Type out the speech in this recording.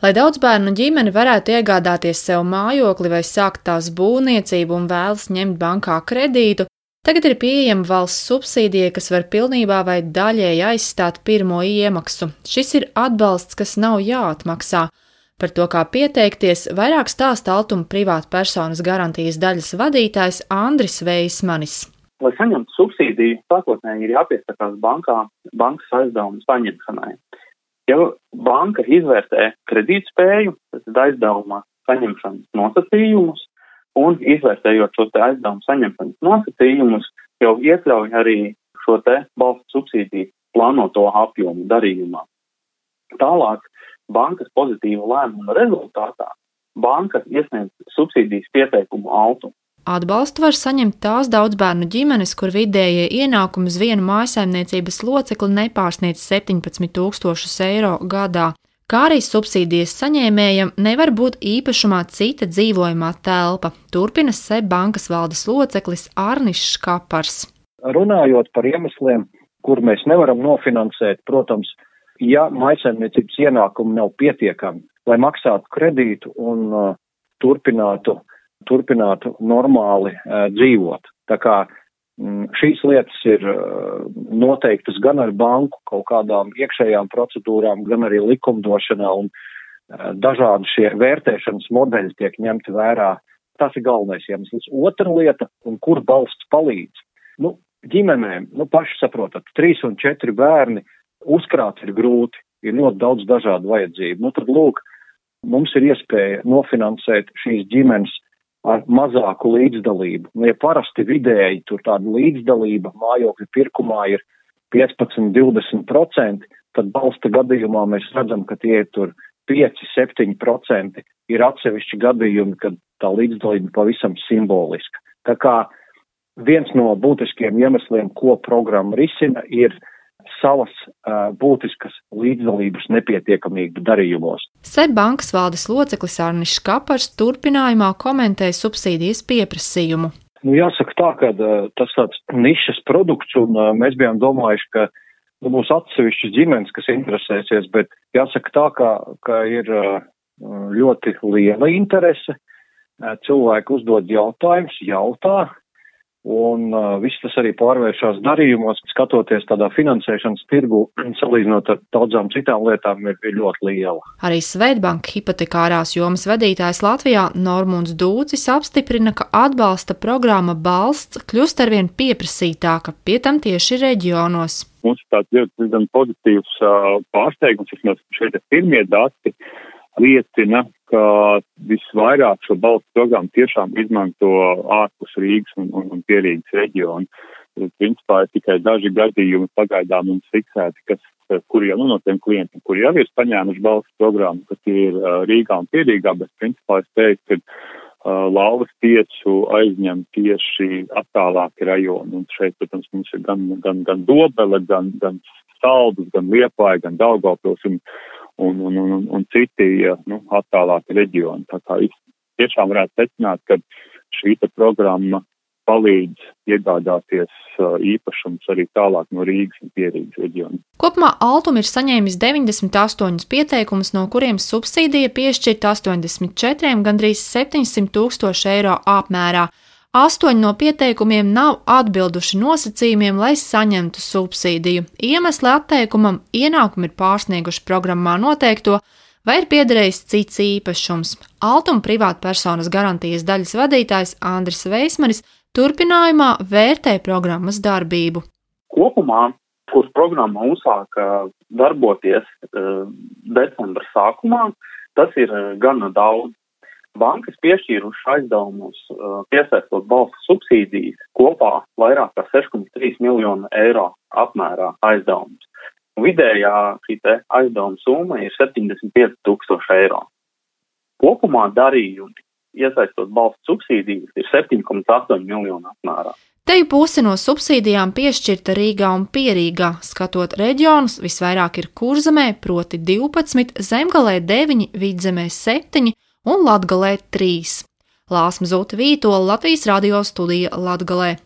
Lai daudz bērnu ģimeni varētu iegādāties sev mājokli vai sākt tās būvniecību un vēlas ņemt bankā kredītu, tagad ir pieejama valsts subsīdija, kas var pilnībā vai daļēji aizstāt pirmo iemaksu. Šis ir atbalsts, kas nav jāatmaksā. Par to, kā pieteikties, vairāk stāsta Altuma privātpersonas garantijas daļas vadītājs Andris Veismanis. Lai saņemtu subsīdiju, sākotnēji ir jāpiesakās bankā bankas aizdevumu saņemšanai. Ja banka izvērtē kredītspēju, tad aizdevuma saņemšanas nosacījumus un izvērtējot šos aizdevumu saņemšanas nosacījumus, jau iekļauj arī šo te valsts subsīdiju plānoto apjomu darījumā. Tālāk bankas pozitīva lēmuma rezultātā banka iesniedz subsīdijas pieteikumu autu. Atbalstu var saņemt tās daudzbērnu ģimenes, kur vidējie ienākumi uz vienu mājsaimniecības locekli nepārsniedz 17,000 eiro gadā, kā arī subsīdijas saņēmējam nevar būt īpašumā cita dzīvojamā telpa, turpina SEB bankas valdes loceklis Arnišs Kapars. Runājot par iemesliem, kur mēs nevaram nofinansēt, protams, ja maisaimniecības ienākumi nav pietiekami, lai maksātu kredītu un uh, turpinātu, turpinātu normāli dzīvot. Tā kā mm, šīs lietas ir noteiktas gan ar banku kaut kādām iekšējām procedūrām, gan arī likumdošanā un dažādi šie vērtēšanas modeļi tiek ņemti vērā. Tas ir galvenais iemesls. Otra lieta, un kur balsts palīdz. Nu, ģimenēm, nu, paši saprotat, trīs un četri bērni, uzkrāt ir grūti, ir ļoti daudz dažādu vajadzību. Nu, tad, lūk, mums ir iespēja nofinansēt šīs ģimenes ar mazāku līdzdalību. Nu, ja parasti vidēji tur tāda līdzdalība mājokļu pirkumā ir 15-20%, tad balsta gadījumā mēs redzam, ka tie ir tur 5-7%. Ir atsevišķi gadījumi, kad tā līdzdalība pavisam simboliska. Tā kā viens no būtiskiem iemesliem, ko programma risina, ir savas uh, būtiskas līdzdalības nepietiekamību darījumos. SEB bankas valdes loceklis Arnis Kapars turpinājumā komentēja subsīdijas pieprasījumu. Nu, jāsaka tā, ka uh, tas tāds nišas produkts, un uh, mēs bijām domājuši, ka nu, būs atsevišķas ģimenes, kas interesēsies, bet jāsaka tā, ka, ka ir uh, ļoti liela interese. Cilvēki uzdod jautājumus, jautā, Un uh, viss tas arī pārvēršas darījumos, skatoties tādā finansēšanas tirgu, salīdzinot ar daudzām citām lietām, ir, ir ļoti liela. Arī Svetbanka hipotekārās jomas vadītājs Latvijā Normunds Dūcis apstiprina, ka atbalsta programma balsts kļūst arvien pieprasītāka, pie tam tieši reģionos. Mums ir tāds ļoti pozitīvs uh, pārsteigums, vismaz šeit ir pirmie dati liecina, ka visvairāk šo balstu programmu tiešām izmanto ārpus Rīgas un, un, un pierīgas reģionu. Principā ir tikai daži gadījumi pagaidām mums fiksēti, kas, kur jau nu, no tiem klientiem, kuri jau ir saņēmuši balstu programmu, kas ir uh, Rīgā un pierīgā, bet principā es teiktu, ka uh, lauvas tiesu aizņem tieši attālāki rajoni. Un šeit, protams, mums ir gan, gan, gan dobele, gan, gan saldus, gan liepāja, gan daugavpils. Un, un, un, un, un citi nu, attālāki reģioni. Tā kā tiešām varētu secināt, ka šī programma palīdz iegādāties uh, īpašums arī tālāk no Rīgas un Pierīgas reģiona. Kopumā Altuma ir saņēmis 98 pieteikumus, no kuriem subsīdija piešķirta 84, gandrīz 700 tūkstoši eiro apmērā. Astoņi no pieteikumiem nav atbilduši nosacījumiem, lai saņemtu subsīdiju. Iemesli atteikumam ienākumi ir pārsnieguši programmā noteikto, vai ir piederējis cits īpašums. Altuma privātpersonas garantijas daļas vadītājs Andris Veismanis turpinājumā vērtē programmas darbību. Kopumā, kur programma uzsāka darboties uh, decembra sākumā, tas ir uh, gana daudz bankas piešķīrušas aizdevumus, uh, piesaistot balstu subsīdijas kopā vairāk par 6,3 miljonu eiro apmērā aizdevumus. Vidējā šī aizdevuma summa ir 75 tūkstoši eiro. Kopumā darījumi, iesaistot balstu subsīdijas, ir 7,8 miljonu apmērā. Te jau puse no subsīdijām piešķirta Rīgā un Pierīgā. Skatot reģionus, visvairāk ir kurzemē, proti 12, zemgalē 9, vidzemē 7 un Latgalē 3. Lāsma Zūta Vītola Latvijas radio studija Latgalē.